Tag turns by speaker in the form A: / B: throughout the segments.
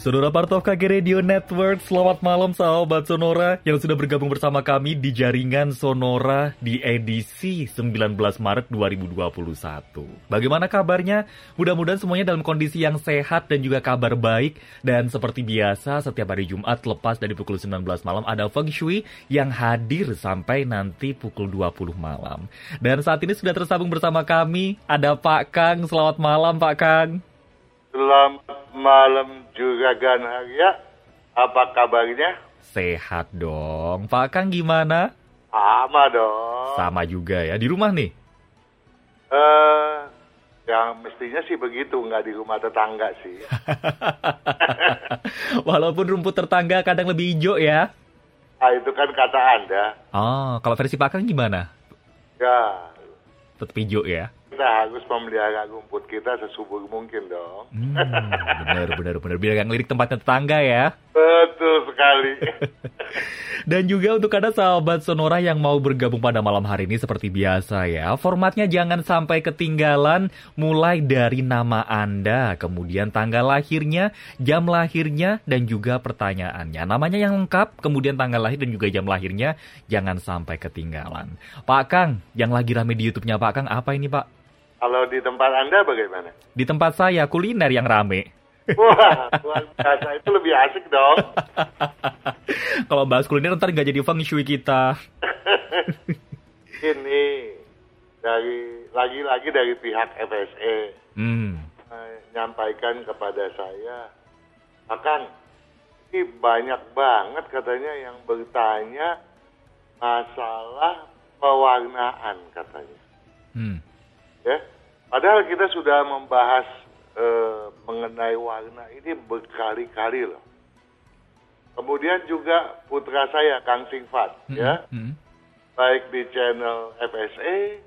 A: Saudara part of KG Radio Network, selamat malam sahabat Sonora yang sudah bergabung bersama kami di jaringan Sonora di edisi 19 Maret 2021. Bagaimana kabarnya? Mudah-mudahan semuanya dalam kondisi yang sehat dan juga kabar baik. Dan seperti biasa, setiap hari Jumat lepas dari pukul 19 malam ada Feng Shui yang hadir sampai nanti pukul 20 malam. Dan saat ini sudah tersambung bersama kami, ada Pak Kang. Selamat malam Pak Kang.
B: Selamat malam juga Ganharia. Apa kabarnya?
A: Sehat dong. Pak Kang gimana?
B: Sama dong.
A: Sama juga ya. Di rumah nih?
B: Eh, uh, yang mestinya sih begitu, nggak di rumah tetangga sih.
A: Walaupun rumput tetangga kadang lebih hijau ya.
B: Ah, itu kan kata Anda.
A: Oh, kalau versi Pak Kang gimana?
B: Ya.
A: Tetap hijau ya?
B: Kita harus memelihara rumput kita sesubur mungkin dong.
A: Hmm, benar, benar, benar. Biar nggak ngelirik tempatnya tetangga ya.
B: Betul sekali.
A: Dan juga untuk ada sahabat Sonora yang mau bergabung pada malam hari ini seperti biasa ya. Formatnya jangan sampai ketinggalan mulai dari nama Anda, kemudian tanggal lahirnya, jam lahirnya, dan juga pertanyaannya. Namanya yang lengkap, kemudian tanggal lahir dan juga jam lahirnya, jangan sampai ketinggalan. Pak Kang, yang lagi rame di YouTube-nya Pak Kang, apa ini Pak?
B: Kalau di tempat Anda bagaimana?
A: Di tempat saya kuliner yang rame.
B: Wah, luar biasa. Itu lebih asik dong.
A: Kalau bahas kuliner ntar nggak jadi feng shui kita.
B: Ini dari lagi-lagi dari pihak FSE
A: hmm.
B: menyampaikan kepada saya, akan ini banyak banget katanya yang bertanya masalah pewarnaan katanya.
A: Hmm.
B: Ya, padahal kita sudah membahas eh, mengenai warna ini berkali-kali loh. Kemudian juga putra saya Kang Singfat
A: Hmm,
B: ya,
A: hmm.
B: baik di channel FSA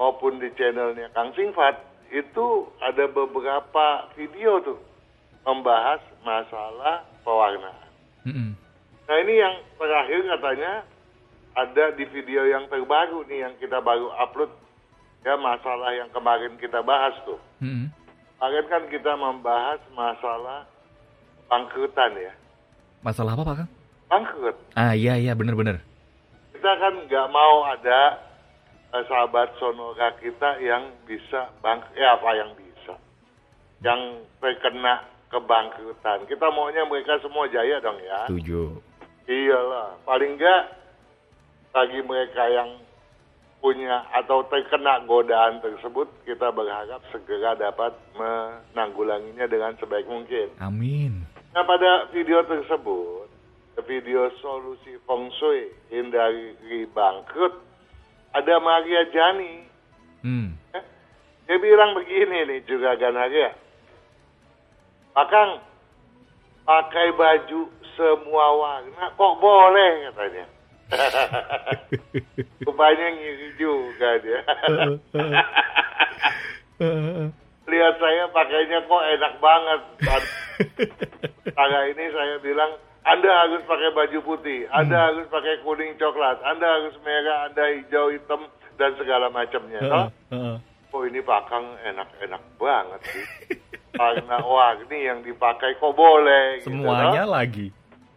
B: maupun di channelnya Kang Singfat itu ada beberapa video tuh membahas masalah pewarnaan.
A: Hmm.
B: Nah ini yang terakhir katanya ada di video yang terbaru nih yang kita baru upload ya masalah yang kemarin kita bahas tuh.
A: Hmm.
B: Kemarin kan kita membahas masalah bangkrutan ya.
A: Masalah apa Pak Kang?
B: Bangkrut.
A: Ah iya iya bener-bener.
B: Kita kan nggak mau ada eh, sahabat sonora kita yang bisa bangk ya apa yang bisa. Yang terkena kebangkrutan. Kita maunya mereka semua jaya dong ya.
A: Setuju.
B: Iyalah, paling nggak bagi mereka yang punya atau terkena godaan tersebut, kita berharap segera dapat menanggulanginya dengan sebaik mungkin.
A: Amin.
B: Nah pada video tersebut, video solusi feng shui hindari bangkrut, ada Maria Jani.
A: Hmm.
B: Eh, Dia bilang begini nih juga Ganaria. Pakang, pakai baju semua warna kok boleh katanya. Rupanya ngiri juga dia. Lihat saya pakainya kok enak banget. Tangga ini saya bilang, Anda harus pakai baju putih, Anda
A: Hmm.
B: harus pakai kuning coklat, Anda harus merah, Anda hijau, hitam, dan segala macamnya. Toh?
A: Heeh.
B: Oh ini pakang enak-enak banget sih. Warna warni yang dipakai kok boleh. gitu,
A: Semuanya
B: toh?
A: lagi.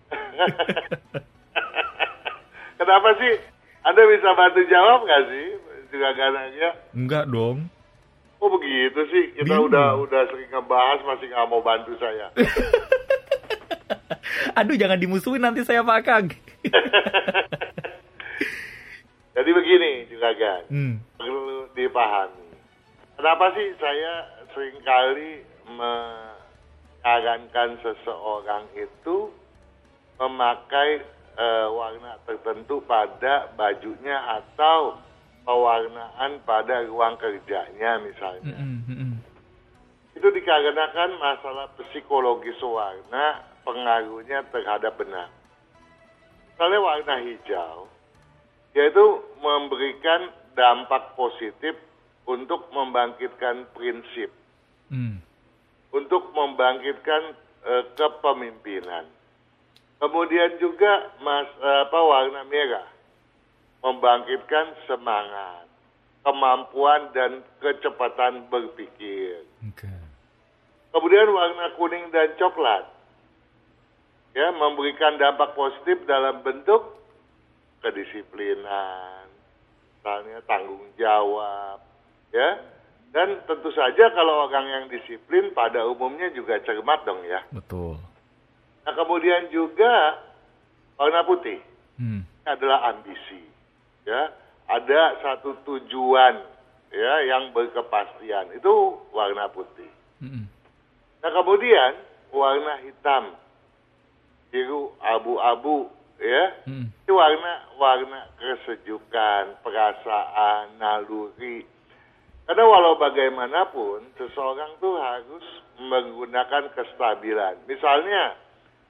B: Kenapa sih? Anda bisa bantu jawab nggak sih? Juga gananya.
A: Enggak dong.
B: Oh begitu sih. Kita
A: Bingung.
B: udah udah sering ngebahas masih nggak mau bantu saya.
A: Aduh jangan dimusuhin nanti saya Pak Kang.
B: Jadi begini juga kan.
A: Hmm.
B: Perlu dipahami. Kenapa sih saya sering kali menyarankan seseorang itu memakai eh, warna tertentu pada bajunya atau pewarnaan pada ruang kerjanya misalnya.
A: Mm-mm, mm-mm.
B: itu dikarenakan masalah psikologis warna pengaruhnya terhadap benang. Misalnya warna hijau, yaitu memberikan dampak positif untuk membangkitkan prinsip,
A: Hmm.
B: untuk membangkitkan eh, kepemimpinan. Kemudian juga mas apa warna merah membangkitkan semangat, kemampuan dan kecepatan berpikir.
A: Oke.
B: Kemudian warna kuning dan coklat ya memberikan dampak positif dalam bentuk kedisiplinan, misalnya tanggung jawab, ya. Dan tentu saja kalau orang yang disiplin pada umumnya juga cermat dong ya.
A: Betul.
B: Nah kemudian juga warna putih
A: Hmm.
B: adalah ambisi, ya. Ada satu tujuan ya yang berkepastian itu warna putih.
A: Mm-mm.
B: Nah kemudian warna hitam, biru, abu-abu, ya.
A: Mm-mm.
B: Ini warna warna kesejukan, perasaan, naluri. Karena walau bagaimanapun, seseorang tuh harus menggunakan kestabilan. Misalnya,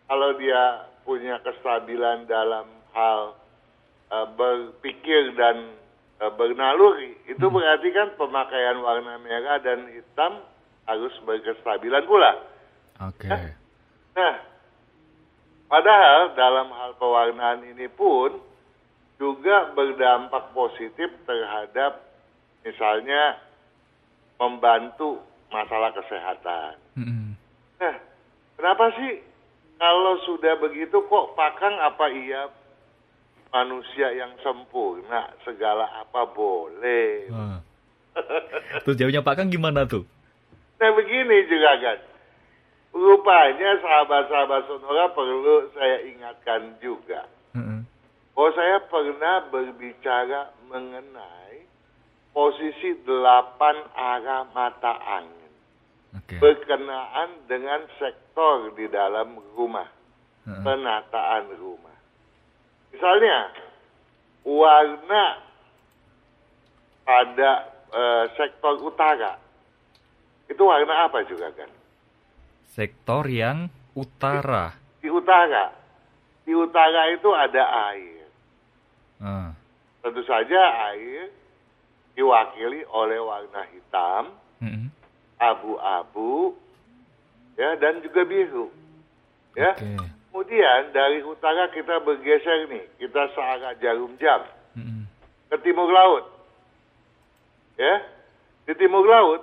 B: kalau dia punya kestabilan dalam hal eh, berpikir dan eh, bernaluri, itu berarti kan pemakaian warna merah dan hitam harus berkestabilan pula.
A: Oke.
B: Nah, padahal dalam hal pewarnaan ini pun juga berdampak positif terhadap misalnya membantu masalah kesehatan.
A: Mm-mm.
B: Nah, kenapa sih kalau sudah begitu kok pakang apa iya manusia yang sempurna segala apa boleh?
A: Wah. Terus jawabnya Pak Kang gimana tuh?
B: Nah begini juga kan. Rupanya sahabat-sahabat Sonora perlu saya ingatkan juga.
A: Mm-mm.
B: bahwa saya pernah berbicara mengenai posisi delapan arah mata angin
A: Oke.
B: berkenaan dengan sektor di dalam rumah,
A: Heeh.
B: penataan rumah. Misalnya, warna pada eh, sektor utara itu warna apa juga kan?
A: Sektor yang utara.
B: Di utara, di utara itu ada air.
A: Ah.
B: Tentu saja air diwakili oleh warna hitam,
A: Mm-mm.
B: Abu-abu, ya dan juga biru. Ya.
A: Oke.
B: Kemudian dari utara kita bergeser nih, kita searah jarum jam
A: Mm-mm.
B: ke timur laut. Ya. Di timur laut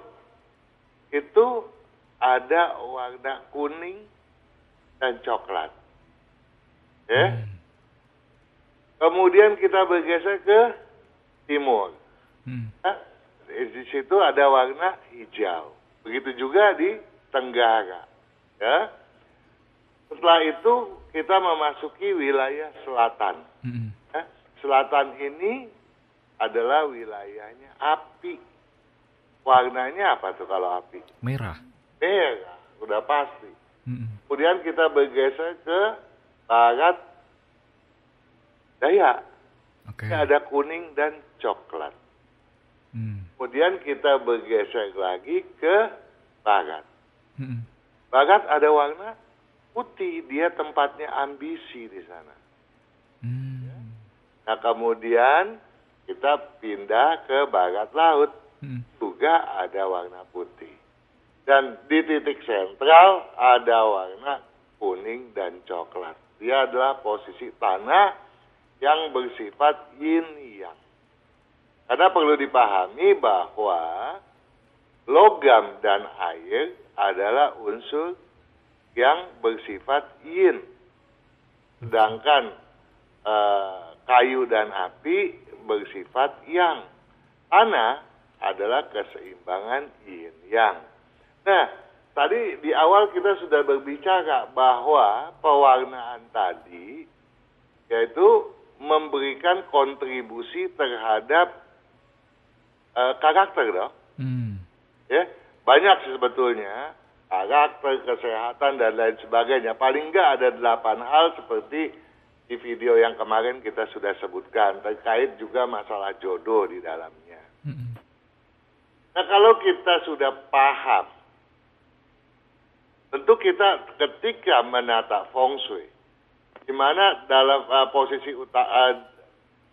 B: itu ada warna kuning dan coklat. Ya.
A: Hmm.
B: Kemudian kita bergeser ke timur.
A: Mm.
B: Nah, di situ ada warna hijau. Begitu juga di Tenggara. Ya. Setelah itu kita memasuki wilayah selatan. Ya. Selatan ini adalah wilayahnya api. Warnanya apa tuh kalau api?
A: Merah.
B: Merah, udah pasti. Kemudian kita bergeser ke barat daya. Ini ada kuning dan coklat. Kemudian kita bergeser lagi ke barat.
A: Mm-mm.
B: Barat ada warna putih, dia tempatnya ambisi di sana.
A: Mm.
B: Nah kemudian kita pindah ke barat laut,
A: Mm.
B: juga ada warna putih. Dan di titik sentral ada warna kuning dan coklat. Dia adalah posisi tanah yang bersifat yin yang. Karena perlu dipahami bahwa logam dan air adalah unsur yang bersifat yin. Sedangkan eh, kayu dan api bersifat yang. Tanah adalah keseimbangan yin yang. Nah, tadi di awal kita sudah berbicara bahwa pewarnaan tadi yaitu memberikan kontribusi terhadap eh, karakter dong.
A: Mm.
B: Ya, banyak sih sebetulnya karakter, kesehatan dan lain sebagainya. Paling enggak ada delapan hal seperti di video yang kemarin kita sudah sebutkan terkait juga masalah jodoh di dalamnya.
A: Mm-mm.
B: Nah kalau kita sudah paham tentu kita ketika menata feng shui, di mana dalam uh, posisi uta, uh,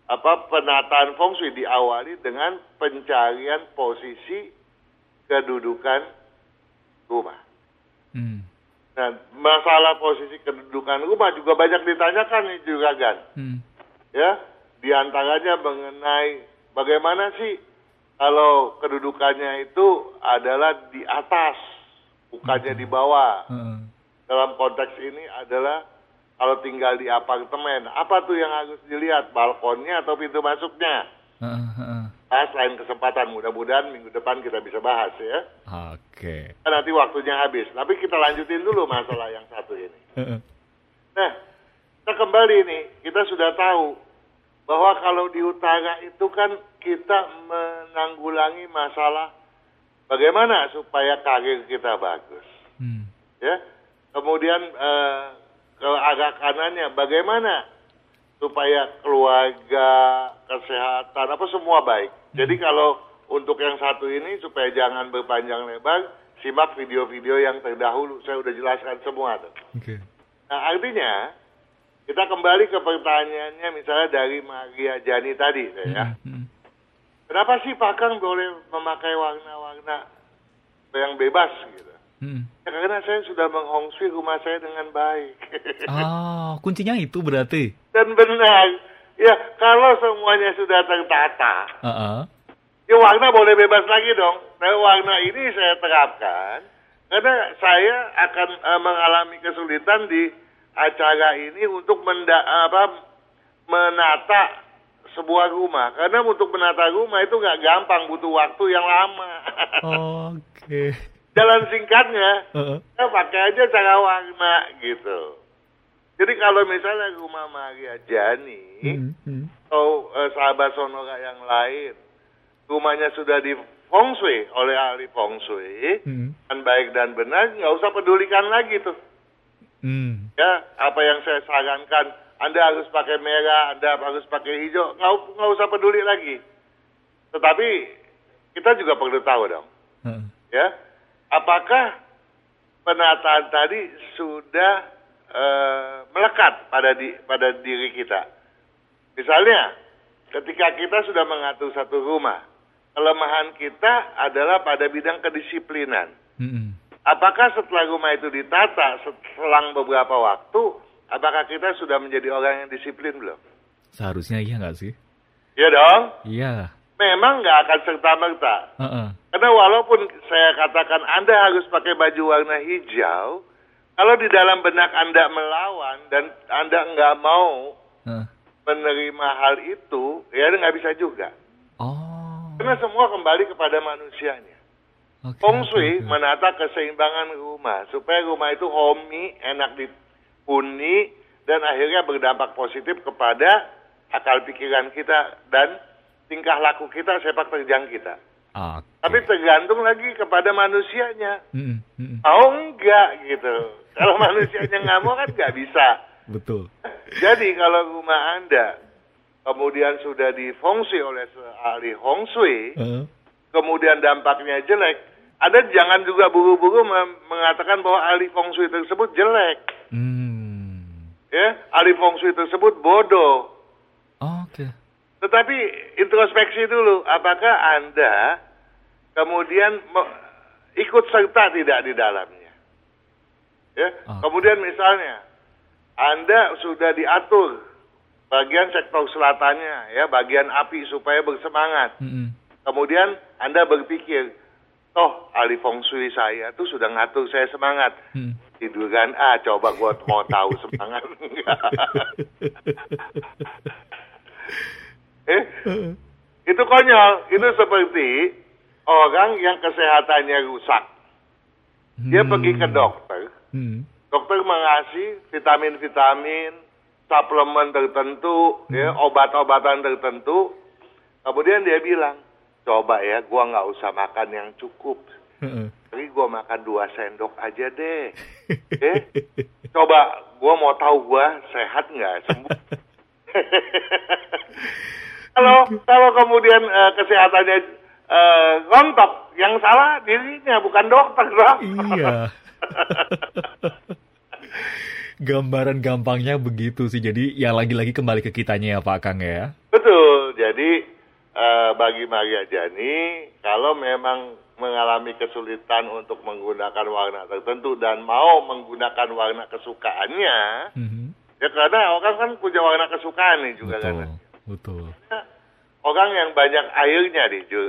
B: apa penataan feng shui diawali dengan pencarian posisi kedudukan rumah.
A: Hmm.
B: Nah, masalah posisi kedudukan rumah juga banyak ditanyakan nih juga kan.
A: Hmm.
B: Ya, di antaranya mengenai bagaimana sih kalau kedudukannya itu adalah di atas, bukannya di bawah.
A: Heeh.
B: Dalam konteks ini adalah kalau tinggal di apartemen, apa tuh yang harus dilihat? Balkonnya atau pintu masuknya?
A: Heeh, heeh.
B: Bahas lain kesempatan, mudah-mudahan minggu depan kita bisa bahas ya.
A: Oke.
B: Kan nanti waktunya habis. Tapi kita lanjutin dulu masalah yang satu ini. Nah, kita kembali nih, kita sudah tahu bahwa kalau di utara itu kan kita menanggulangi masalah bagaimana supaya karir kita bagus.
A: Hmm.
B: Ya, kemudian eh, ke arah kanannya bagaimana supaya keluarga, kesehatan, apa semua baik. Jadi kalau untuk yang satu ini supaya jangan berpanjang lebar, simak video-video yang terdahulu. Saya udah jelaskan semua.
A: Oke.
B: Nah, artinya kita kembali ke pertanyaannya misalnya dari Maria Jani tadi ya.
A: Hmm.
B: Kenapa sih Pak Kang boleh memakai warna-warna yang bebas gitu?
A: Hmm.
B: Karena saya sudah menghongsui rumah saya dengan baik.
A: Ah, kuncinya itu berarti.
B: Dan benar. Ya, kalau semuanya sudah tertata,
A: Heeh.
B: ya warna boleh bebas lagi dong. Nah, warna ini saya terapkan karena saya akan eh, mengalami kesulitan di acara ini untuk menda apa menata sebuah rumah. Karena untuk menata rumah itu nggak gampang, butuh waktu yang lama.
A: Oke.
B: Jalan singkatnya, ya pakai aja cara warna gitu. Jadi kalau misalnya rumah Maria Jani
A: Hmm, hmm.
B: atau eh, sahabat Sonora yang lain, rumahnya sudah di feng shui oleh ahli feng shui,
A: Hmm.
B: dan baik dan benar, nggak usah pedulikan lagi tuh.
A: Hmm.
B: Ya, apa yang saya sarankan, Anda harus pakai merah, Anda harus pakai hijau, nggak, nggak usah peduli lagi. Tetapi kita juga perlu tahu dong,
A: Heeh.
B: ya, apakah penataan tadi sudah eh, melekat pada di, pada diri kita. Misalnya, ketika kita sudah mengatur satu rumah, kelemahan kita adalah pada bidang kedisiplinan.
A: Hmm.
B: Apakah setelah rumah itu ditata selang beberapa waktu, apakah kita sudah menjadi orang yang disiplin belum?
A: Seharusnya iya nggak sih?
B: Ya dong,
A: Iya.
B: Memang nggak akan serta-merta.
A: Heeh.
B: Karena walaupun saya katakan Anda harus pakai baju warna hijau, kalau di dalam benak Anda melawan dan Anda nggak mau
A: Heeh.
B: menerima hal itu, ya nggak bisa juga.
A: Oh.
B: Karena semua kembali kepada manusianya.
A: Oke,
B: Feng Shui
A: oke.
B: menata keseimbangan rumah supaya rumah itu homey, enak dihuni dan akhirnya berdampak positif kepada akal pikiran kita dan tingkah laku kita, sepak terjang kita.
A: Oke.
B: Tapi tergantung lagi kepada manusianya.
A: Hmm, hmm.
B: Mau enggak gitu. Kalau manusianya nggak mau kan nggak bisa.
A: Betul.
B: Jadi kalau rumah Anda kemudian sudah difungsi oleh ahli Hong Shui,
A: Heeh.
B: kemudian dampaknya jelek, Anda jangan juga buru-buru mengatakan bahwa ahli Feng Shui tersebut jelek.
A: Hmm.
B: Ya, ahli Feng Shui tersebut bodoh.
A: Oke.
B: Tetapi introspeksi dulu, apakah Anda kemudian ikut serta tidak di dalamnya? Ya,
A: Oke.
B: kemudian misalnya Anda sudah diatur bagian sektor selatannya, ya, bagian api supaya bersemangat.
A: Hmm.
B: Kemudian Anda berpikir, toh ahli feng shui saya tuh sudah ngatur saya semangat.
A: Hmm.
B: Tiduran, ah coba gua mau tahu semangat enggak. eh, itu konyol. Itu seperti orang yang kesehatannya rusak. Dia
A: Hmm.
B: pergi ke dokter,
A: Hmm.
B: dokter mengasih vitamin-vitamin, suplemen tertentu, ya, obat-obatan tertentu. Kemudian dia bilang, coba ya, gua nggak usah makan yang cukup.
A: Heeh.
B: Tapi gua makan dua sendok aja deh. Eh, coba gua mau tahu gua sehat nggak sembuh. kalau kalau kemudian eh, kesehatannya eh, rontok, yang salah dirinya bukan dokter dong.
A: Iya. Gambaran gampangnya begitu sih. Jadi ya lagi-lagi kembali ke kitanya ya Pak Kang ya.
B: Betul. Jadi eh, bagi Maria Jani, kalau memang mengalami kesulitan untuk menggunakan warna tertentu dan mau menggunakan warna kesukaannya,
A: Mhm.
B: ya karena orang kan punya warna kesukaan nih juga
A: Betul,
B: kan.
A: Betul.
B: Orang yang banyak airnya Ju.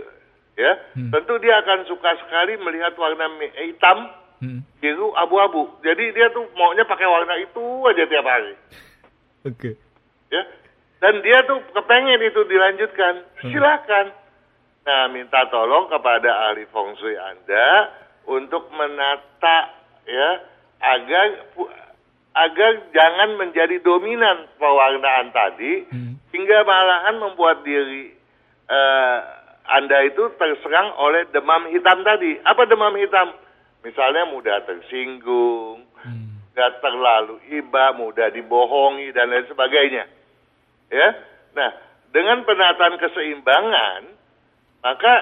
B: ya,
A: Hmm.
B: tentu dia akan suka sekali melihat warna mi- hitam,
A: Mhm.
B: biru, abu-abu. Jadi dia tuh maunya pakai warna itu aja tiap hari.
A: Oke.
B: ya dan dia tuh kepengen itu dilanjutkan
A: Hmm.
B: silakan nah minta tolong kepada ahli feng shui anda untuk menata ya agar agar jangan menjadi dominan pewarnaan tadi
A: Hmm.
B: hingga malahan membuat diri eh, anda itu terserang oleh demam hitam tadi apa demam hitam misalnya mudah tersinggung
A: Hmm.
B: terlalu iba, mudah dibohongi dan lain sebagainya. Ya, nah dengan penataan keseimbangan maka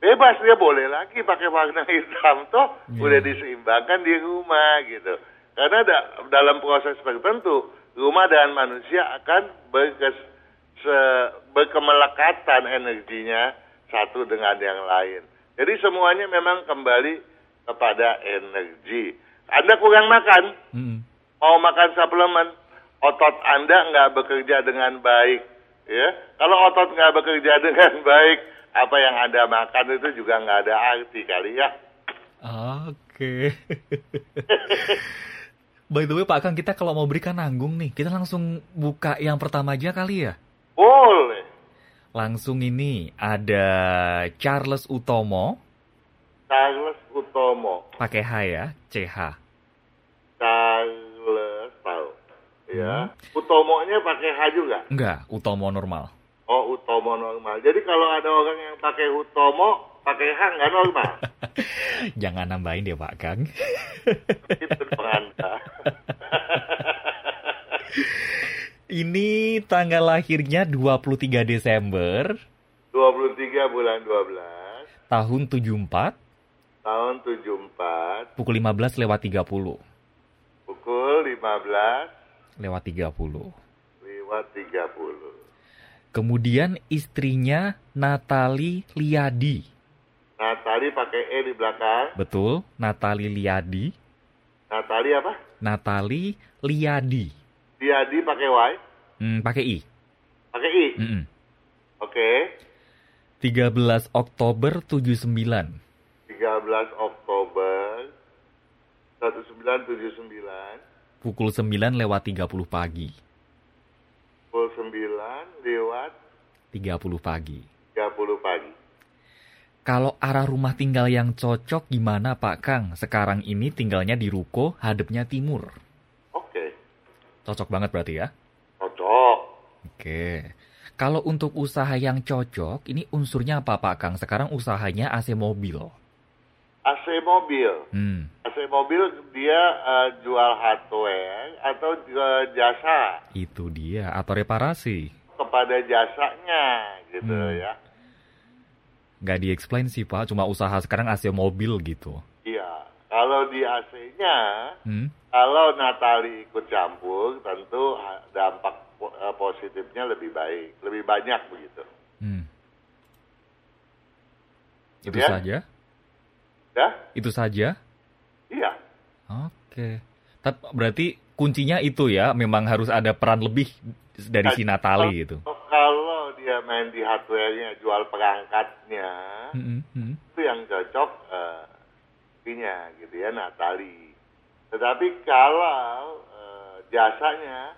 B: bebas dia boleh lagi pakai warna hitam toh
A: Iya.
B: udah diseimbangkan di rumah gitu. Karena da- dalam proses tertentu rumah dan manusia akan berkes, berkemelekatan energinya satu dengan yang lain. Jadi semuanya memang kembali kepada energi. Anda kurang makan,
A: Mhm.
B: mau makan suplemen, otot Anda nggak bekerja dengan baik. Ya, kalau otot nggak bekerja dengan baik, apa yang Anda makan itu juga nggak ada arti kali ya.
A: Oke. By the way Pak Kang, kita kalau mau berikan nanggung nih, kita langsung buka yang pertama aja kali ya.
B: Boleh.
A: Langsung ini ada Charles Utomo,
B: Charles Utomo,
A: pakai H ya, CH.
B: Charles tahu. Ya, Utomonya pakai H juga.
A: Enggak, Utomo normal.
B: Oh, Utomo normal. Jadi kalau ada orang yang pakai Utomo, pakai H nggak normal.
A: Jangan nambahin deh Pak Kang.
B: Itu dong Anda.
A: Ini tanggal lahirnya 23 Desember
B: 23 bulan 12
A: tahun 74
B: tahun 74
A: pukul 15 lewat 30.
B: pukul 15
A: Lewat 30.
B: lewat 30.
A: Kemudian istrinya Natali Liadi.
B: Natali pakai E di belakang.
A: Betul, Natali Liadi.
B: Natali apa?
A: Natali Liadi.
B: Diadi pakai Y,
A: Hmm, pakai I.
B: pakai I.
A: Mm-mm.
B: Oke.
A: 13 Oktober 79.
B: 13 Oktober 1979
A: Pukul 9 lewat 30 pagi.
B: pukul 9 lewat
A: 30 pagi.
B: 30 pagi.
A: Kalau arah rumah tinggal yang cocok gimana Pak Kang? Sekarang ini tinggalnya di ruko, hadapnya timur.
B: Oke.
A: Cocok banget berarti ya?
B: Cocok.
A: Oke. Kalau untuk usaha yang cocok, ini unsurnya apa Pak Kang? Sekarang usahanya AC mobil.
B: AC mobil.
A: Hmm,
B: AC mobil dia eh, jual hardware atau eh, jasa
A: itu dia. Atau reparasi.
B: kepada jasanya gitu
A: Hmm.
B: ya.
A: Nggak di-explain sih Pak, cuma usaha sekarang AC mobil gitu.
B: Iya. Kalau di AC-nya,
A: Hmm,
B: kalau Natali ikut campur, tentu dampak eh, positifnya lebih baik, lebih banyak begitu.
A: hmm. Itu
B: Ya.
A: saja?
B: Ya?
A: Itu saja?
B: Iya.
A: Oke. Tapi berarti kuncinya itu ya, memang harus ada peran lebih dari si Natali gitu.
B: Main di hardware-nya, jual perangkatnya,
A: Hmm, hmm.
B: itu yang cocok istrinya gitu ya, Natali. Tetapi kalau eh, jasanya,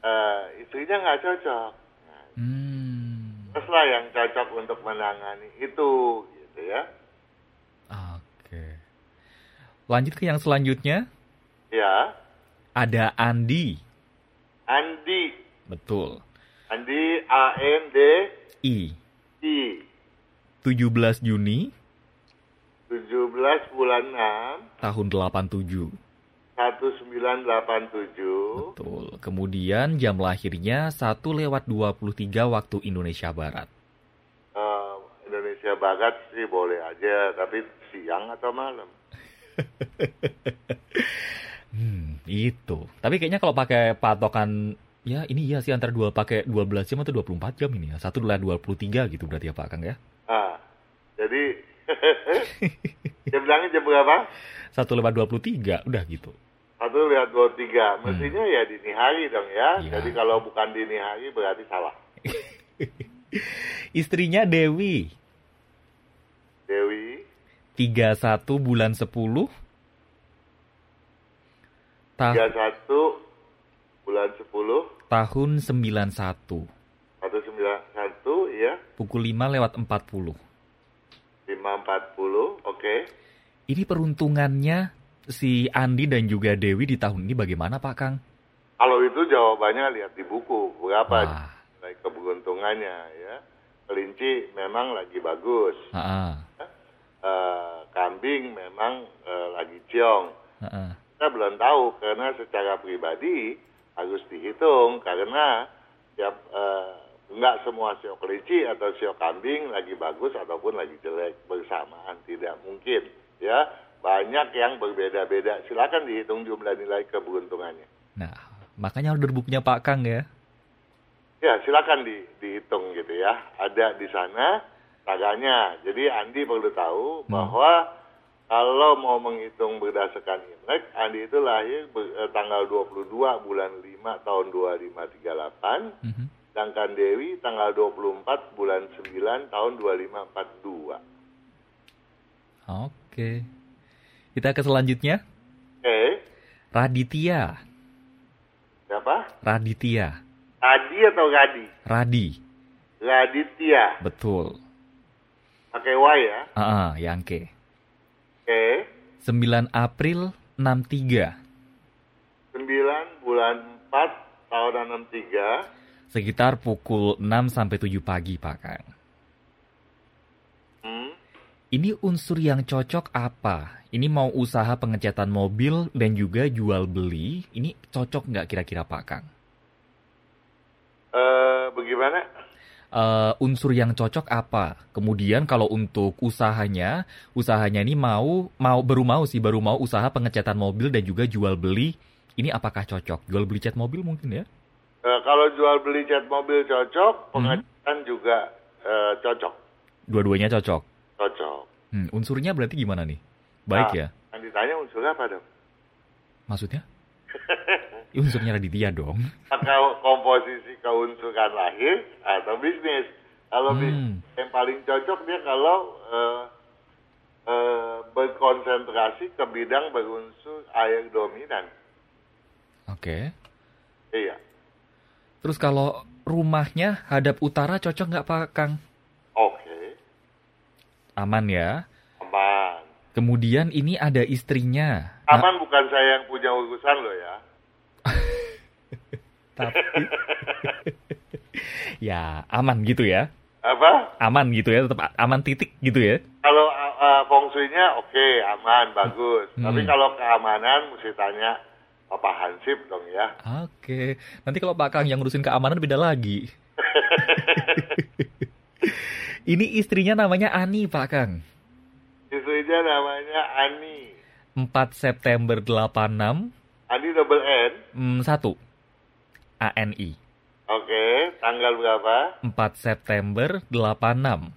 B: eh, istrinya nggak cocok. Nah,
A: Hmm.
B: teruslah yang cocok untuk menangani itu gitu ya.
A: Oke. Lanjut ke yang selanjutnya.
B: Ya,
A: Ada Andi.
B: Andi,
A: Betul.
B: Andi A N D
A: I.
B: I
A: 17 Juni
B: 17 bulan 6
A: tahun 87.
B: 1987
A: Betul. Kemudian jam lahirnya 1 lewat 23 waktu Indonesia Barat.
B: Eh, Indonesia Barat sih boleh aja, tapi siang atau malam.
A: hmm, itu. Tapi kayaknya kalau pakai patokan ya ini iya sih antara dua pakai 12 jam atau 24 jam ini ya. Satu adalah 23 gitu berarti ya Pak Kang ya.
B: Ah, jadi jam bilangnya jam berapa?
A: Satu lewat 23 udah gitu.
B: Satu lewat 23. Mestinya ya dini hari dong ya.
A: Iya.
B: Jadi kalau bukan dini hari berarti salah.
A: Istrinya Dewi,
B: Dewi,
A: 31 bulan 10 ta
B: 31 bulan 10
A: tahun 91
B: 191 ya
A: pukul 5 lewat 40.
B: 540 oke
A: Ini peruntungannya si Andi dan juga Dewi di tahun ini bagaimana Pak Kang?
B: kalau itu jawabannya lihat di buku berapa
A: Wah.
B: nilai keberuntungannya ya kelinci memang lagi bagus
A: Ha-ha.
B: Eh, kambing memang eh, lagi ciong
A: Ha-ha.
B: kita belum tahu karena secara pribadi harus dihitung karena tiap eh, nggak semua sio kelinci atau sio kambing lagi bagus ataupun lagi jelek bersamaan tidak mungkin ya. Banyak yang berbeda-beda. Silakan dihitung jumlah nilai keberuntungannya.
A: Nah, makanya order bukunya Pak Kang ya.
B: ya silakan di, dihitung gitu ya. Ada di sana taganya. Jadi Andi perlu tahu bahwa kalau mau menghitung berdasarkan Imlek Andi itu lahir ber- eh, tanggal 22 bulan 5 tahun 2538
A: Mhm.
B: sedangkan Dewi tanggal 24 bulan 9 tahun 2542
A: Oke. Kita ke selanjutnya.
B: oke
A: Raditya.
B: siapa
A: Raditya.
B: Adi atau Gadi
A: Radi.
B: Raditya
A: Betul.
B: pakai Y ya
A: Ah, Yangke.
B: Oke
A: 9 April 63.
B: 9 bulan 4 tahun 63
A: Sekitar pukul 6 sampai 7 pagi, Pak Kang.
B: hmm.
A: Ini unsur yang cocok apa? Ini mau usaha pengecatan mobil dan juga jual beli. Ini cocok nggak kira-kira Pak Kang?
B: Eh, bagaimana?
A: Eh, unsur yang cocok apa? Kemudian kalau untuk usahanya, usahanya ini mau mau baru mau sih baru mau usaha pengecatan mobil dan juga jual beli. Ini apakah cocok? Jual beli cat mobil mungkin ya?
B: Eh, kalau jual beli cat mobil cocok,
A: Hmm.
B: pengecetan juga eh, cocok.
A: Dua-duanya cocok.
B: Cocok.
A: Hmm, unsurnya berarti gimana nih? Baik
B: Nah,
A: ya?
B: Yang ditanya unsurnya apa dong?
A: Maksudnya? Ya, unsurnya Raditya dong.
B: Apakah komposisi keunsuran lahir atau bisnis? Kalau
A: Hmm.
B: bisnis yang paling cocok dia kalau eh, eh, berkonsentrasi ke bidang berunsur air dominan.
A: Oke.
B: Iya.
A: Terus kalau rumahnya hadap utara cocok nggak Pak Kang?
B: Oke.
A: Aman ya.
B: Aman.
A: Kemudian ini ada istrinya. Nah,
B: Aman bukan saya yang punya urusan loh ya.
A: Tapi ya aman gitu ya.
B: Apa?
A: Aman gitu ya, tetap aman titik gitu ya.
B: Kalau uh, feng shui-nya oke, aman, bagus.
A: Hmm.
B: Tapi kalau keamanan mesti tanya Papa Hansip dong ya.
A: Oke. Nanti kalau Pak Kang yang ngurusin keamanan beda lagi. ini istrinya namanya Ani, Pak Kang.
B: Istrinya namanya Ani.
A: 4 September 86
B: Ani double N.
A: mm, 1 ANI.
B: Oke, tanggal berapa?
A: 4 September 86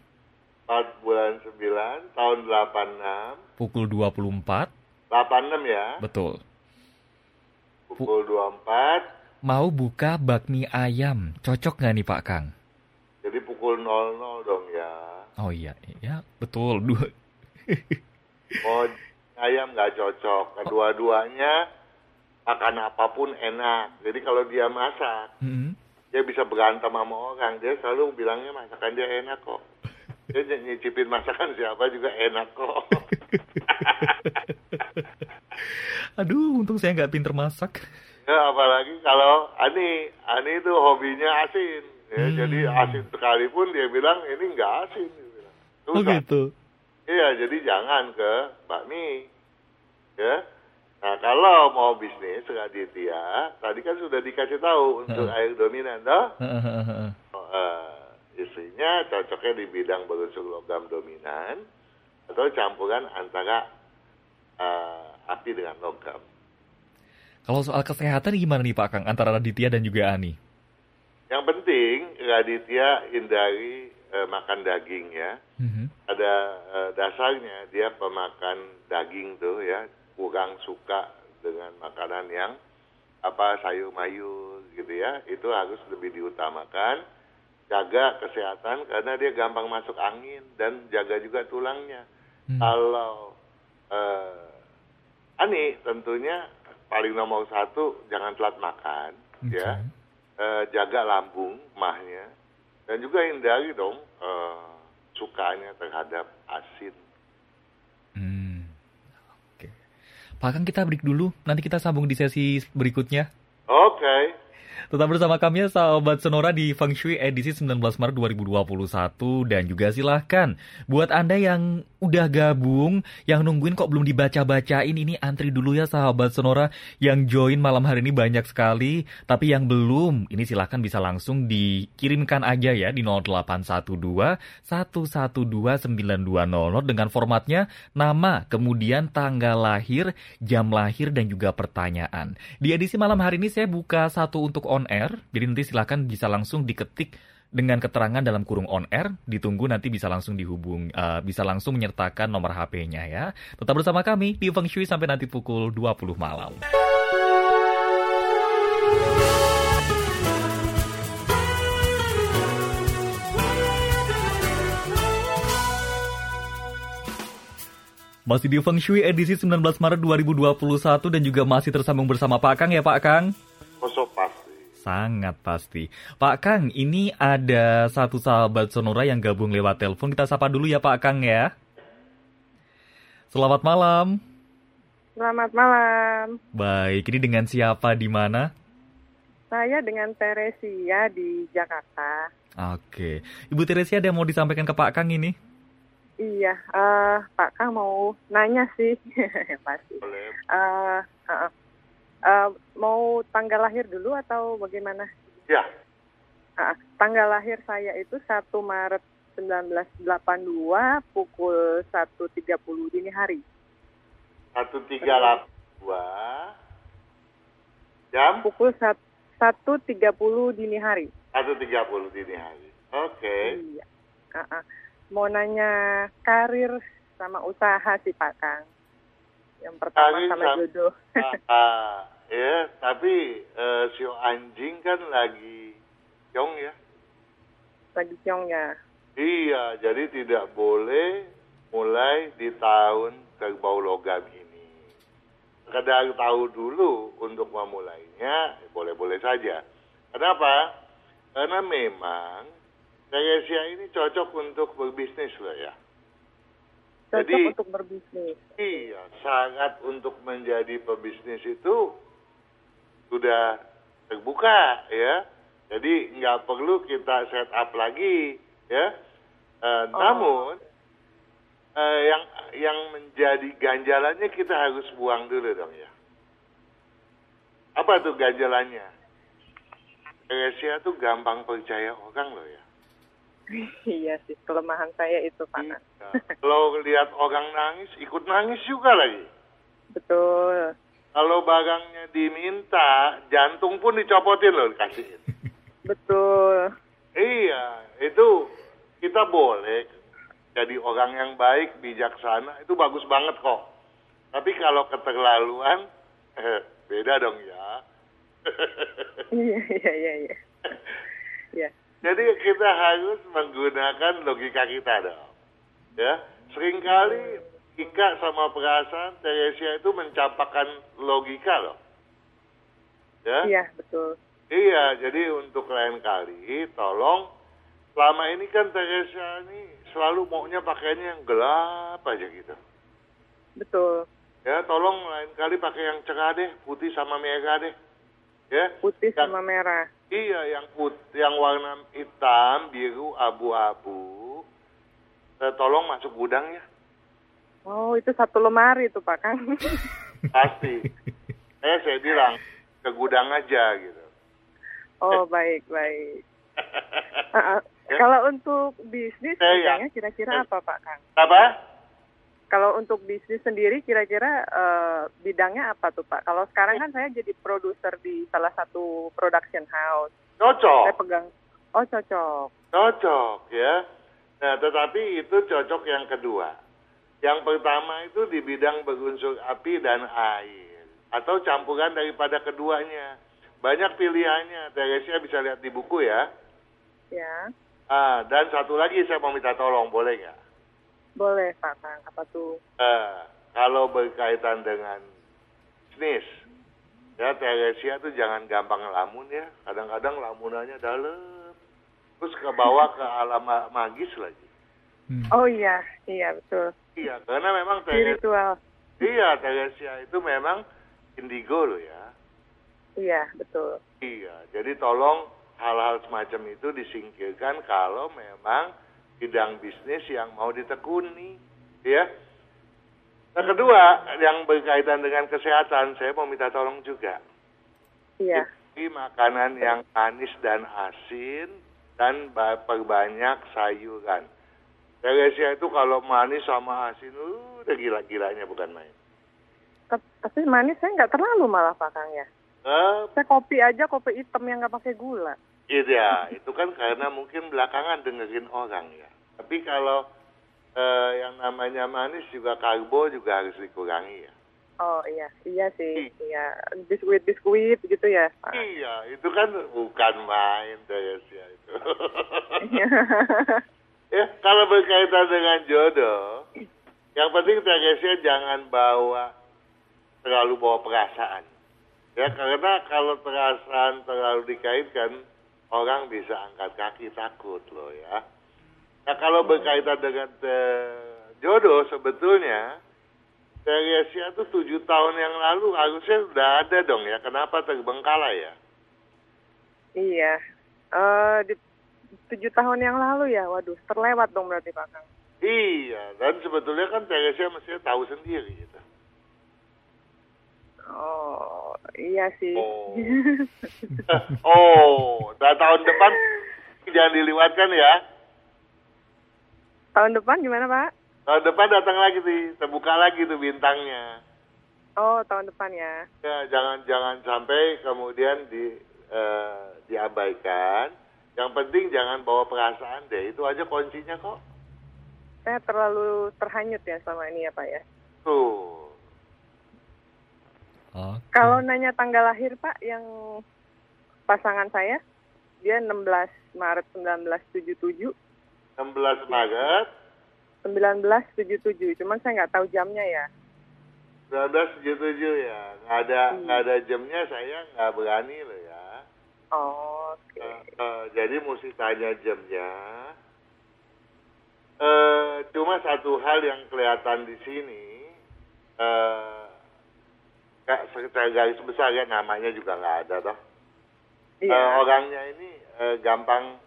B: 4 bulan 9 tahun 86.
A: pukul 24.
B: 86 ya.
A: Betul.
B: Pukul 24.
A: Mau buka bakmi ayam. Cocok nggak nih Pak Kang?
B: Jadi pukul 00 dong ya.
A: Oh iya, ya betul. Dua.
B: Oh, ayam nggak cocok. Kedua-duanya makan apa pun enak. Jadi kalau dia masak,
A: Mm-mm.
B: dia bisa berantem sama orang. Dia selalu bilangnya masakan dia enak kok. Dia ny- nyicipin masakan siapa juga enak kok.
A: Aduh, untung saya nggak pinter masak.
B: ya, apalagi kalau Ani, Ani itu hobinya asin. Ya,
A: Hmm.
B: Jadi asin sekalipun dia bilang ini nggak asin. Dia bilang.
A: Oh gitu.
B: Iya, jadi jangan ke bakmi. Ya. Nah, kalau mau bisnis Raditya, tadi kan sudah dikasih tahu untuk air dominan, toh?
A: Heeh.
B: Oh, eh, istrinya cocoknya di bidang berunsur logam dominan atau campuran antara uh, api dengan logam.
A: Kalau soal kesehatan gimana nih Pak Kang antara Raditya dan juga Ani?
B: Yang penting Raditya hindari uh, makan daging ya. Mm-hmm. Ada uh, dasarnya dia pemakan daging tuh ya, kurang suka dengan makanan yang apa sayur mayur gitu ya. Itu harus lebih diutamakan. Jaga kesehatan karena dia gampang masuk angin dan jaga juga tulangnya. Hmm. Kalau uh, Ani tentunya paling nomor satu jangan telat makan okay. ya. Uh, jaga lambung mahnya dan juga hindari dong uh, sukanya terhadap asin.
A: Hmm. Oke. Pak Kang kita break dulu, nanti kita sambung di sesi berikutnya.
B: Oke. Okay.
A: Tetap bersama kami ya sahabat Sonora di Feng Shui edisi 19 Maret 2021 dan juga silahkan buat Anda yang udah gabung, yang nungguin kok belum dibaca-bacain ini antri dulu ya sahabat Sonora. Yang join malam hari ini banyak sekali, tapi yang belum ini silahkan bisa langsung dikirimkan aja ya di 0812 112 9200 dengan formatnya nama, kemudian tanggal lahir, jam lahir dan juga pertanyaan. Di edisi malam hari ini saya buka satu untuk on air. Jadi nanti silahkan bisa langsung diketik dengan keterangan dalam kurung on air. Ditunggu nanti bisa langsung dihubung, uh, bisa langsung menyertakan nomor HP-nya ya. Tetap bersama kami di Feng Shui sampai nanti pukul 20 malam. Masih di Feng Shui edisi 19 Maret 2021 dan juga masih tersambung bersama Pak Kang ya Pak Kang.
B: Kosok
A: Sangat pasti. Pak Kang, ini ada satu sahabat Sonora yang gabung lewat telepon. Kita sapa dulu ya Pak Kang ya. Selamat malam.
C: Selamat malam.
A: Baik, ini dengan siapa di mana?
C: Saya dengan Teresia di Jakarta.
A: Oke. Ibu Teresia ada yang mau disampaikan ke Pak Kang ini?
C: Iya, uh, Pak Kang mau nanya sih. Pasti. Boleh. Uh, uh, Uh, mau tanggal lahir dulu atau bagaimana?
B: Ya.
C: Uh, tanggal lahir saya itu 1 Maret 1982 pukul 1.30 dini hari.
B: 1.32 jam?
C: Pukul 1.30 dini hari.
B: 1.30 dini hari. Oke. Okay.
C: Iya. Uh -uh. Mau nanya karir sama usaha sih Pak Kang. Yang pertama sama jodoh.
B: uh, ya, tapi uh, sio anjing kan lagi ciong ya.
C: Lagi ciong ya.
B: Iya, jadi tidak boleh mulai di tahun kerbau logam ini. Kadang tahu dulu untuk memulainya, boleh-boleh saja. Kenapa? Karena memang Teresia ini cocok untuk berbisnis loh ya.
C: Cocok Jadi, untuk berbisnis.
B: Iya, sangat untuk menjadi pebisnis itu sudah terbuka ya. Jadi nggak perlu kita set up lagi ya. Uh, oh. Namun uh, yang yang menjadi ganjalannya kita harus buang dulu dong ya. Apa tuh ganjalannya? Asia tuh gampang percaya orang loh ya.
C: iya sih, kelemahan saya itu Pak. Iya.
B: Kalau lihat orang nangis, ikut nangis juga lagi.
C: Betul.
B: Kalau barangnya diminta, jantung pun dicopotin loh dikasihin.
C: Betul.
B: Iya, itu kita boleh jadi orang yang baik, bijaksana, itu bagus banget kok. Tapi kalau keterlaluan, eh, beda dong ya.
C: iya, iya, iya. iya.
B: Ya. Jadi kita harus menggunakan logika kita dong. Ya, sering kali Ika sama perasaan Teresia itu mencapakan logika loh.
C: Ya? Iya, betul.
B: Iya, jadi untuk lain kali tolong selama ini kan Teresia ini selalu maunya pakaiannya yang gelap aja gitu.
C: Betul.
B: Ya, tolong lain kali pakai yang cerah deh, putih sama merah deh. Ya.
C: Putih yang, sama merah.
B: Iya, yang put, yang warna hitam, biru, abu-abu. Eh, tolong masuk gudangnya.
C: Oh, itu satu lemari itu Pak Kang.
B: Pasti. eh, saya bilang ke gudang aja gitu.
C: Oh, baik, baik. uh, uh, ya? Kalau untuk bisnis, eh, kira-kira apa Pak Kang?
B: Apa?
C: kalau untuk bisnis sendiri kira-kira uh, bidangnya apa tuh Pak? Kalau sekarang kan saya jadi produser di salah satu production house.
B: Cocok.
C: Saya pegang. Oh cocok.
B: Cocok ya. Nah tetapi itu cocok yang kedua. Yang pertama itu di bidang berunsur api dan air atau campuran daripada keduanya. Banyak pilihannya. Teresia bisa lihat di buku ya.
C: Ya.
B: Ah, dan satu lagi saya mau minta tolong, boleh nggak?
C: Boleh Pak Kang, apa tuh?
B: Uh, kalau berkaitan dengan bisnis, ya Teresia tuh jangan gampang lamun ya. Kadang-kadang lamunannya dalam, terus ke bawah ke alam magis lagi.
C: Hmm. Oh iya, iya betul.
B: Iya, karena memang
C: Teresia,
B: Iya, Teresia itu memang indigo loh ya.
C: Iya, betul.
B: Iya, jadi tolong hal-hal semacam itu disingkirkan kalau memang bidang bisnis yang mau ditekuni, ya. Yang kedua, yang berkaitan dengan kesehatan, saya mau minta tolong juga.
C: Iya.
B: Ini makanan yang manis dan asin dan perbanyak sayuran. Teresia itu kalau manis sama asin, uh, udah gila-gilanya bukan main.
C: Tapi manis saya nggak terlalu malah Pak Kang ya. Uh, saya kopi aja, kopi hitam yang nggak pakai gula.
B: Iya, itu kan karena mungkin belakangan dengerin orang ya. Tapi kalau eh, yang namanya manis juga karbo juga harus dikurangi ya.
C: Oh iya, iya sih, iya. Biskuit-biskuit gitu ya.
B: Pak. Iya, itu kan bukan main Teresia itu. ya, kalau berkaitan dengan jodoh, yang penting Teresia jangan bawa terlalu bawa perasaan. Ya, karena kalau perasaan terlalu dikaitkan, orang bisa angkat kaki takut loh ya. Nah kalau berkaitan dengan jodoh sebetulnya Teresia itu tujuh tahun yang lalu harusnya sudah ada dong ya. Kenapa terbengkalai ya?
C: Iya. Uh, di tujuh tahun yang lalu ya. Waduh, terlewat dong berarti Pak Kang.
B: Iya, dan sebetulnya kan Teresia mestinya tahu sendiri gitu.
C: Oh, iya sih.
B: Oh, oh dan tahun depan jangan diliwatkan ya.
C: Tahun depan gimana Pak?
B: Tahun depan datang lagi sih, terbuka lagi tuh bintangnya.
C: Oh, tahun depan ya.
B: Ya, jangan jangan sampai kemudian di uh, diabaikan. Yang penting jangan bawa perasaan deh, itu aja kuncinya kok.
C: Saya terlalu terhanyut ya sama ini ya Pak ya.
B: Tuh.
C: Okay. Kalau nanya tanggal lahir Pak, yang pasangan saya, dia 16 Maret 1977.
B: 16 Maret?
C: 1977, cuman saya nggak tahu jamnya ya.
B: 1977 ya, nggak ada hmm. nggak ada jamnya saya nggak berani loh ya.
C: Oh, Oke. Okay.
B: Uh, uh, jadi mesti tanya jamnya. Uh, cuma satu hal yang kelihatan di sini. Uh, secara garis besar ya namanya juga nggak ada toh. Iya. Uh, orangnya ini uh, gampang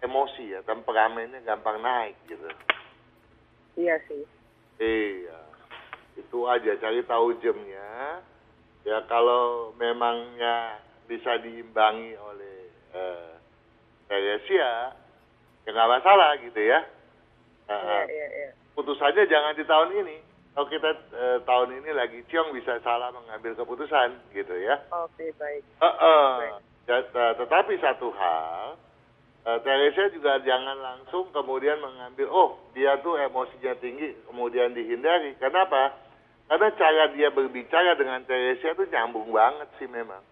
B: emosi ya, temperamennya gampang naik gitu.
C: Iya sih.
B: Iya, itu aja cari tahu jamnya. Ya kalau memangnya bisa diimbangi oleh uh, Teresia, ya nggak masalah gitu ya.
C: Uh, iya, iya, iya.
B: Putusannya jangan di tahun ini kalau kita e, tahun ini lagi ciong bisa salah mengambil keputusan gitu ya.
C: Oke okay, baik.
B: Uh, uh, baik. Ya, tetapi satu hal, uh, Teresia juga jangan langsung kemudian mengambil oh dia tuh emosinya tinggi kemudian dihindari. Kenapa? Karena cara dia berbicara dengan Teresia tuh nyambung banget sih memang.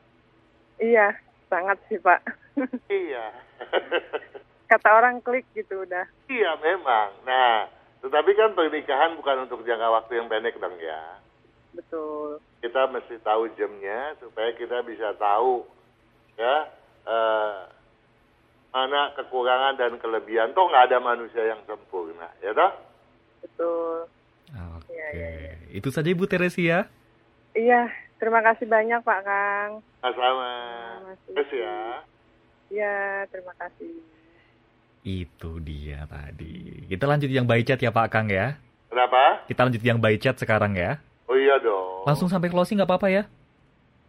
C: Iya, sangat sih Pak.
B: iya.
C: Kata orang klik gitu udah.
B: Iya memang. Nah tetapi kan pernikahan bukan untuk jangka waktu yang pendek dong ya.
C: Betul.
B: Kita mesti tahu jamnya supaya kita bisa tahu ya eh, mana kekurangan dan kelebihan. Toh nggak ada manusia yang sempurna, ya toh?
C: Betul.
A: Oke. Okay. Ya, ya, ya. Itu saja Ibu Teresia.
C: Iya, terima kasih banyak Pak Kang.
B: Sama-sama. Terus ya.
C: Iya, terima kasih.
A: Itu dia tadi. Kita lanjut yang by chat ya Pak Kang ya.
B: Kenapa?
A: Kita lanjut yang by chat sekarang ya.
B: Oh iya dong.
A: Langsung sampai closing nggak apa-apa ya?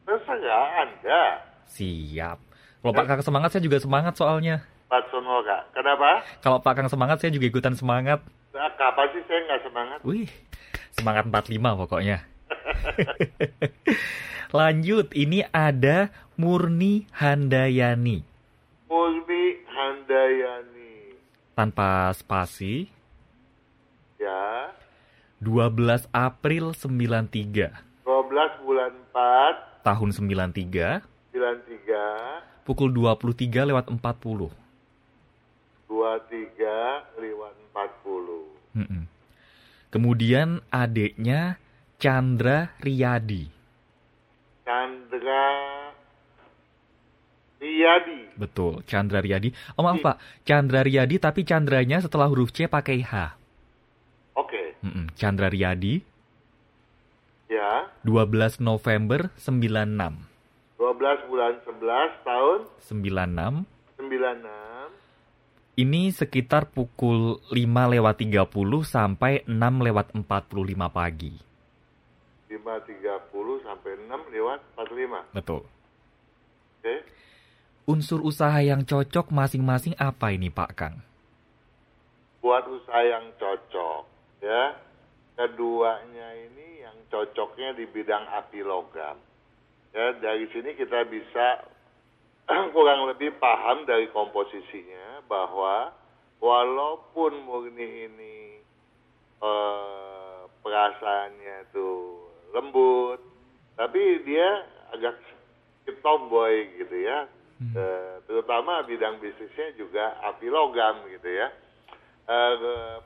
B: Saya Anda.
A: Siap. Kalau Pak Kang semangat, saya juga semangat soalnya.
B: Pak Sonoga. Kenapa?
A: Kalau Pak Kang semangat, saya juga ikutan semangat.
B: Nah, kapan sih saya nggak semangat?
A: Wih, Semangat 45 pokoknya. Lanjut, ini ada Murni Handayani.
B: Murni Handayani.
A: Tanpa spasi.
B: Ya.
A: 12 April 93.
B: 12 bulan 4.
A: Tahun 93.
B: 93.
A: Pukul 23 lewat 40.
B: 23 lewat 40.
A: Mm -mm. Kemudian adiknya Chandra Riyadi.
B: Chandra Riyadi.
A: Betul, Chandra Riyadi. Oh maaf Pak, Chandra Riyadi tapi Chandranya setelah huruf C pakai H.
B: Oke.
A: Mm -mm. Chandra Riyadi.
B: Ya.
A: 12 November 96.
B: 12 bulan 11 tahun
A: 96.
B: 96.
A: Ini sekitar pukul 5 lewat 30 sampai 6 lewat 45 pagi.
B: 5.30 sampai 6 lewat 45.
A: Betul.
B: Oke.
A: Unsur usaha yang cocok masing-masing apa ini Pak Kang?
B: Buat usaha yang cocok, ya. Keduanya ini yang cocoknya di bidang api logam. Ya, dari sini kita bisa kurang lebih paham dari komposisinya bahwa walaupun murni ini eh, perasaannya tuh lembut, tapi dia agak sedikit tomboy gitu ya. Eh, terutama bidang bisnisnya juga api logam gitu ya. Eh,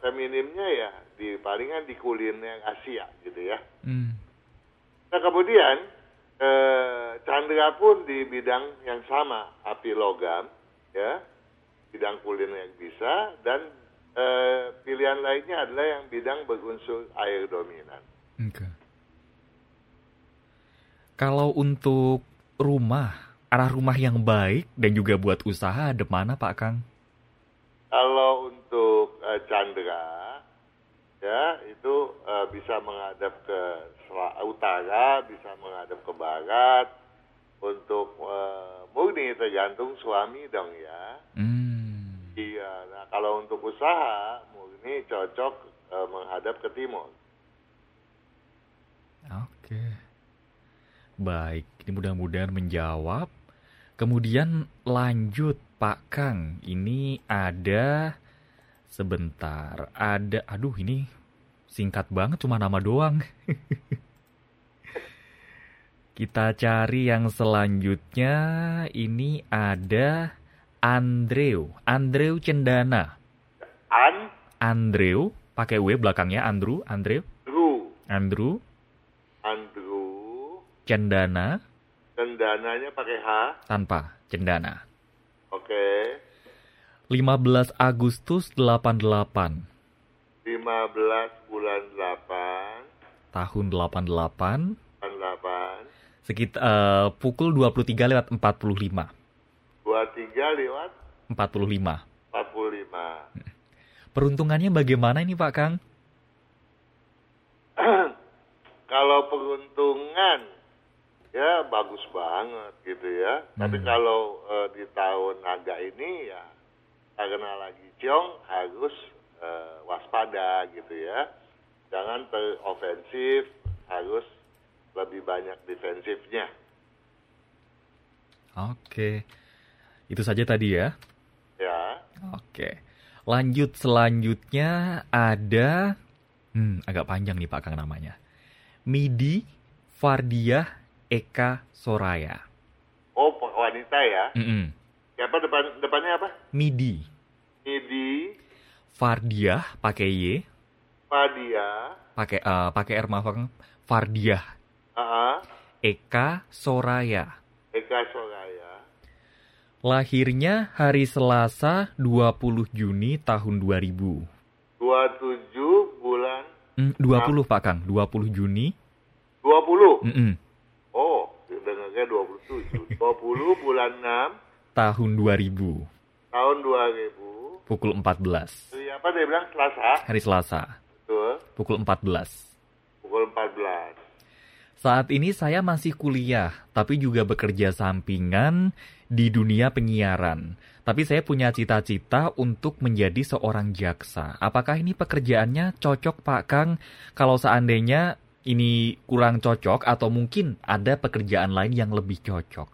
B: feminimnya ya di palingan di kuliner Asia gitu ya.
A: Hmm.
B: Nah kemudian eh, Chandra pun di bidang yang sama api logam ya bidang kuliner yang bisa dan eh, pilihan lainnya adalah yang bidang berunsur air dominan.
A: Oke. Kalau untuk rumah, arah rumah yang baik dan juga buat usaha ada mana Pak Kang?
B: Kalau untuk eh, Chandra ya itu eh, bisa menghadap ke utara, bisa menghadap ke barat. Untuk eh, murni tergantung suami dong ya.
A: Hmm.
B: Iya, nah kalau untuk usaha murni cocok eh, menghadap ke timur.
A: Oke. Baik, ini mudah-mudahan menjawab. Kemudian lanjut Pak Kang. Ini ada sebentar. Ada aduh ini singkat banget cuma nama doang. Kita cari yang selanjutnya. Ini ada Andreu, Andreu Cendana.
B: Andrew,
A: Andreu pakai W belakangnya Andrew, Andreu, Andrew
B: Andrew,
A: Cendana
B: dan dananya pakai H.
A: tanpa Cendana.
B: Oke,
A: 15 Agustus 88
B: 15 bulan 8,
A: tahun 88
B: 8,
A: sekitar eh, pukul 23 lewat 45.
B: 23 lewat
A: 45.
B: 45.
A: Peruntungannya bagaimana ini Pak Kang?
B: kalau peruntungan ya bagus banget gitu ya. Tapi
A: Hmm.
B: kalau eh, di tahun naga ini ya karena lagi ciong harus eh, waspada gitu ya. Jangan terofensif, harus lebih banyak defensifnya.
A: Oke. Itu saja tadi ya.
B: Ya.
A: Oke. Lanjut selanjutnya ada hmm agak panjang nih Pak Kang namanya. Midi Fardiah Eka Soraya.
B: Oh, wanita ya.
A: Mm-mm.
B: Siapa depan depannya apa?
A: Midi
B: Idi,
A: Fardiah pakai Y,
B: Padia,
A: pakai eh, pakai R maaf Kang. Fardiah
B: AA,
A: Eka Soraya.
B: Eka Soraya.
A: Lahirnya hari Selasa 20 Juni tahun 2000.
B: 27 bulan
A: Hmm, 20 Pak Kang, 20 Juni.
B: 20.
A: Mm-mm.
B: Oh, dengarnya 27. 20 bulan 6
A: Tahun 2000,
B: tahun 2000.
A: pukul 14.
B: Hari apa dia bilang Selasa?
A: Hari Selasa,
B: Betul.
A: pukul 14.
B: Pukul 14.
A: Saat ini saya masih kuliah, tapi juga bekerja sampingan di dunia penyiaran. Tapi saya punya cita-cita untuk menjadi seorang jaksa. Apakah ini pekerjaannya cocok Pak Kang? Kalau seandainya ini kurang cocok atau mungkin ada pekerjaan lain yang lebih cocok?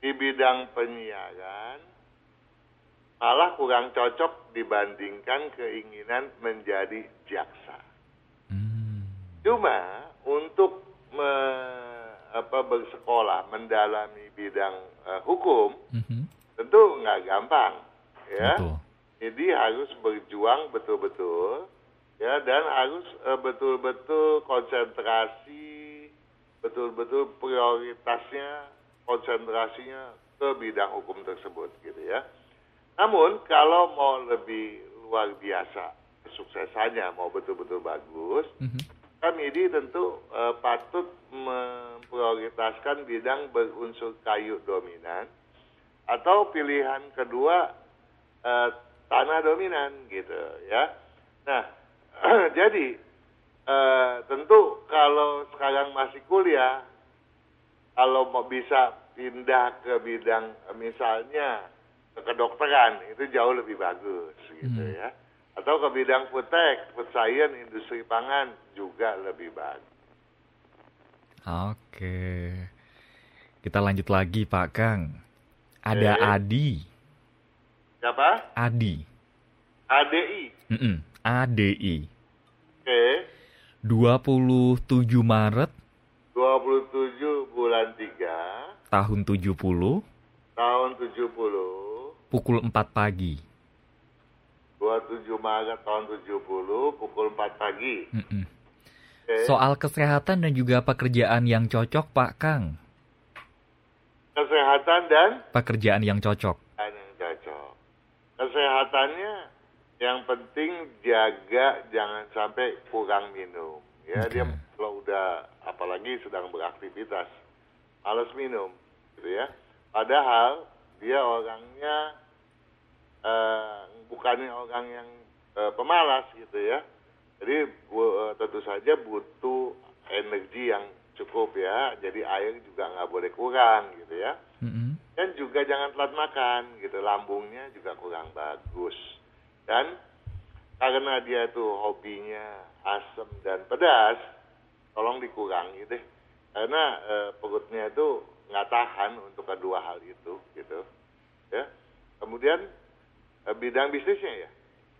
B: Di bidang penyiaran, malah kurang cocok dibandingkan keinginan menjadi jaksa. Hmm. Cuma untuk me, apa, bersekolah, mendalami bidang uh, hukum, mm-hmm. tentu nggak gampang, ya. Betul. Jadi harus berjuang betul-betul, ya, dan harus uh, betul-betul konsentrasi, betul-betul prioritasnya, konsentrasinya ke bidang hukum tersebut, gitu ya. Namun kalau mau lebih luar biasa suksesannya, mau betul-betul bagus, mm-hmm kami tentu uh, patut memprioritaskan bidang berunsur kayu dominan atau pilihan kedua uh, tanah dominan gitu ya. Nah, jadi uh, tentu kalau sekarang masih kuliah kalau mau bisa pindah ke bidang misalnya ke kedokteran itu jauh lebih bagus gitu hmm. ya atau ke bidang food tech, food science, industri pangan juga lebih bagus.
A: Oke. Kita lanjut lagi Pak Kang. Ada. Adi.
B: Siapa?
A: Adi.
B: ADI.
A: Mm -mm. ADI.
B: Oke.
A: 27 Maret
B: 27 bulan 3
A: tahun 70
B: tahun 70
A: pukul 4 pagi
B: 27 Maret tahun 70 pukul 4 pagi. Mm -mm.
A: Okay. Soal kesehatan dan juga pekerjaan yang cocok, Pak Kang.
B: Kesehatan dan?
A: Pekerjaan yang cocok.
B: Yang cocok. Kesehatannya yang penting jaga jangan sampai kurang minum. Ya okay. dia kalau udah apalagi sedang beraktivitas males minum, gitu ya. Padahal dia orangnya uh, bukannya orang yang uh, pemalas gitu ya. Jadi uh, tentu saja butuh energi yang cukup ya. Jadi air juga nggak boleh kurang gitu ya. Mm-hmm. Dan juga jangan telat makan gitu. Lambungnya juga kurang bagus. Dan karena dia tuh hobinya asam dan pedas, tolong dikurangi deh. Karena uh, perutnya itu nggak tahan untuk kedua hal itu gitu. Ya. Kemudian uh, bidang bisnisnya ya.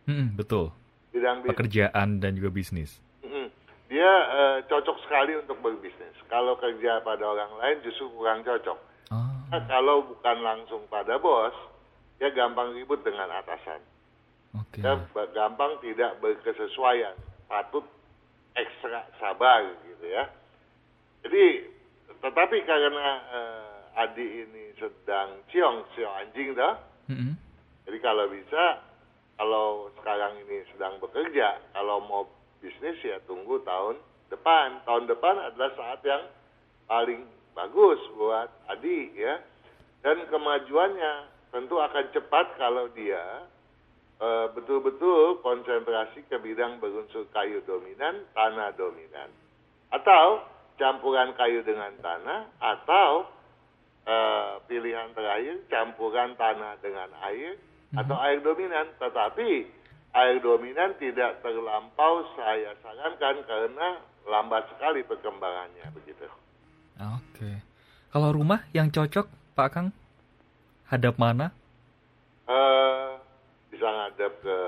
A: Hmm, betul. Bidang bisnis. Pekerjaan dan juga bisnis.
B: Hmm, dia uh, cocok sekali untuk berbisnis. Kalau kerja pada orang lain justru kurang cocok. Oh. Nah, kalau bukan langsung pada bos, dia gampang ribut dengan atasan. Okay. Dia gampang tidak berkesesuaian. Patut ekstra sabar gitu ya. Jadi, tetapi karena uh, Adi ini sedang ciong, ciong anjing dah. Mm -hmm jadi kalau bisa, kalau sekarang ini sedang bekerja, kalau mau bisnis ya tunggu tahun depan. Tahun depan adalah saat yang paling bagus buat Adi ya. Dan kemajuannya tentu akan cepat kalau dia uh, betul-betul konsentrasi ke bidang berunsur kayu dominan, tanah dominan. Atau campuran kayu dengan tanah, atau uh, pilihan terakhir campuran tanah dengan air, atau air dominan, tetapi air dominan tidak terlampau saya sarankan karena lambat sekali perkembangannya begitu.
A: Oke. Kalau rumah yang cocok, Pak Kang, hadap mana?
B: Uh, bisa ngadep ke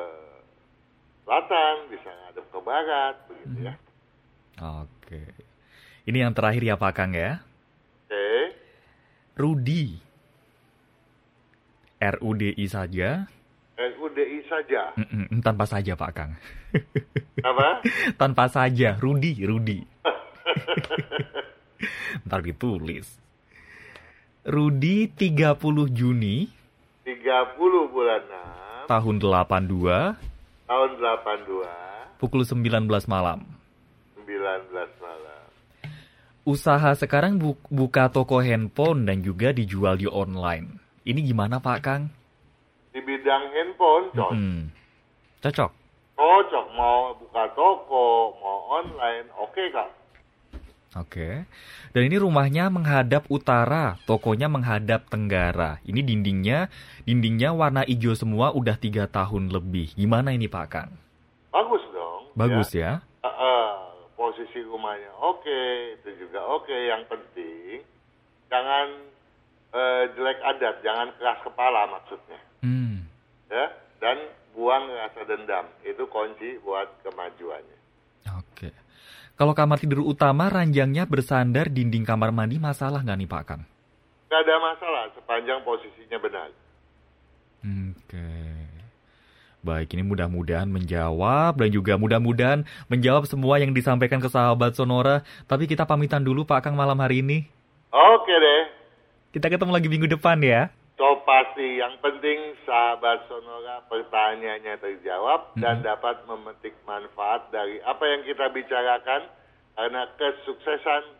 B: selatan, bisa ngadep ke barat, begitu ya.
A: Hmm. Oke. Ini yang terakhir ya Pak Kang ya.
B: Oke.
A: Rudi RUDI saja.
B: RUDI saja.
A: Mm -mm, tanpa saja Pak Kang.
B: Apa?
A: tanpa saja, Rudi, Rudi. Ntar ditulis. Rudi 30 Juni
B: 30 bulan 6
A: Tahun 82
B: Tahun 82
A: Pukul 19 malam
B: 19 malam
A: Usaha sekarang buka toko handphone dan juga dijual di online ini gimana Pak Kang?
B: Di bidang handphone cocok. Hmm.
A: Cocok.
B: Cocok mau buka toko, mau online, oke okay, Kak.
A: Oke. Dan ini rumahnya menghadap utara, tokonya menghadap tenggara. Ini dindingnya, dindingnya warna hijau semua udah tiga tahun lebih. Gimana ini Pak Kang?
B: Bagus dong.
A: Bagus ya?
B: ya? Uh, uh, posisi rumahnya oke, itu juga oke. Yang penting jangan uh, jelek adat, jangan keras kepala maksudnya. Hmm. Ya, dan buang rasa dendam. Itu kunci buat kemajuannya.
A: Kalau kamar tidur utama ranjangnya bersandar dinding kamar mandi masalah nggak nih Pak Kang?
B: Nggak ada masalah sepanjang posisinya benar.
A: Oke. Baik, ini mudah-mudahan menjawab dan juga mudah-mudahan menjawab semua yang disampaikan ke sahabat Sonora. Tapi kita pamitan dulu Pak Kang malam hari ini.
B: Oke deh.
A: Kita ketemu lagi minggu depan ya.
B: Pasti yang penting sahabat Sonora pertanyaannya terjawab hmm. dan dapat memetik manfaat dari apa yang kita bicarakan karena kesuksesan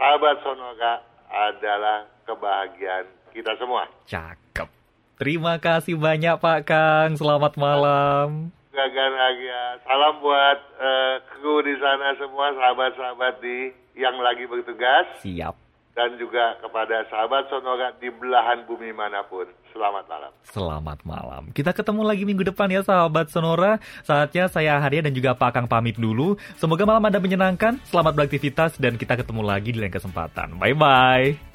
B: sahabat Sonora adalah kebahagiaan kita semua.
A: Cakep. Terima kasih banyak Pak Kang. Selamat malam.
B: Gagal lagi ya. Salam buat uh, kru di sana semua, sahabat-sahabat di yang lagi bertugas.
A: Siap
B: dan juga kepada sahabat Sonora di belahan bumi mana pun. Selamat malam.
A: Selamat malam. Kita ketemu lagi minggu depan ya sahabat Sonora. Saatnya saya Haria dan juga Pak Kang pamit dulu. Semoga malam Anda menyenangkan, selamat beraktivitas dan kita ketemu lagi di lain kesempatan. Bye-bye.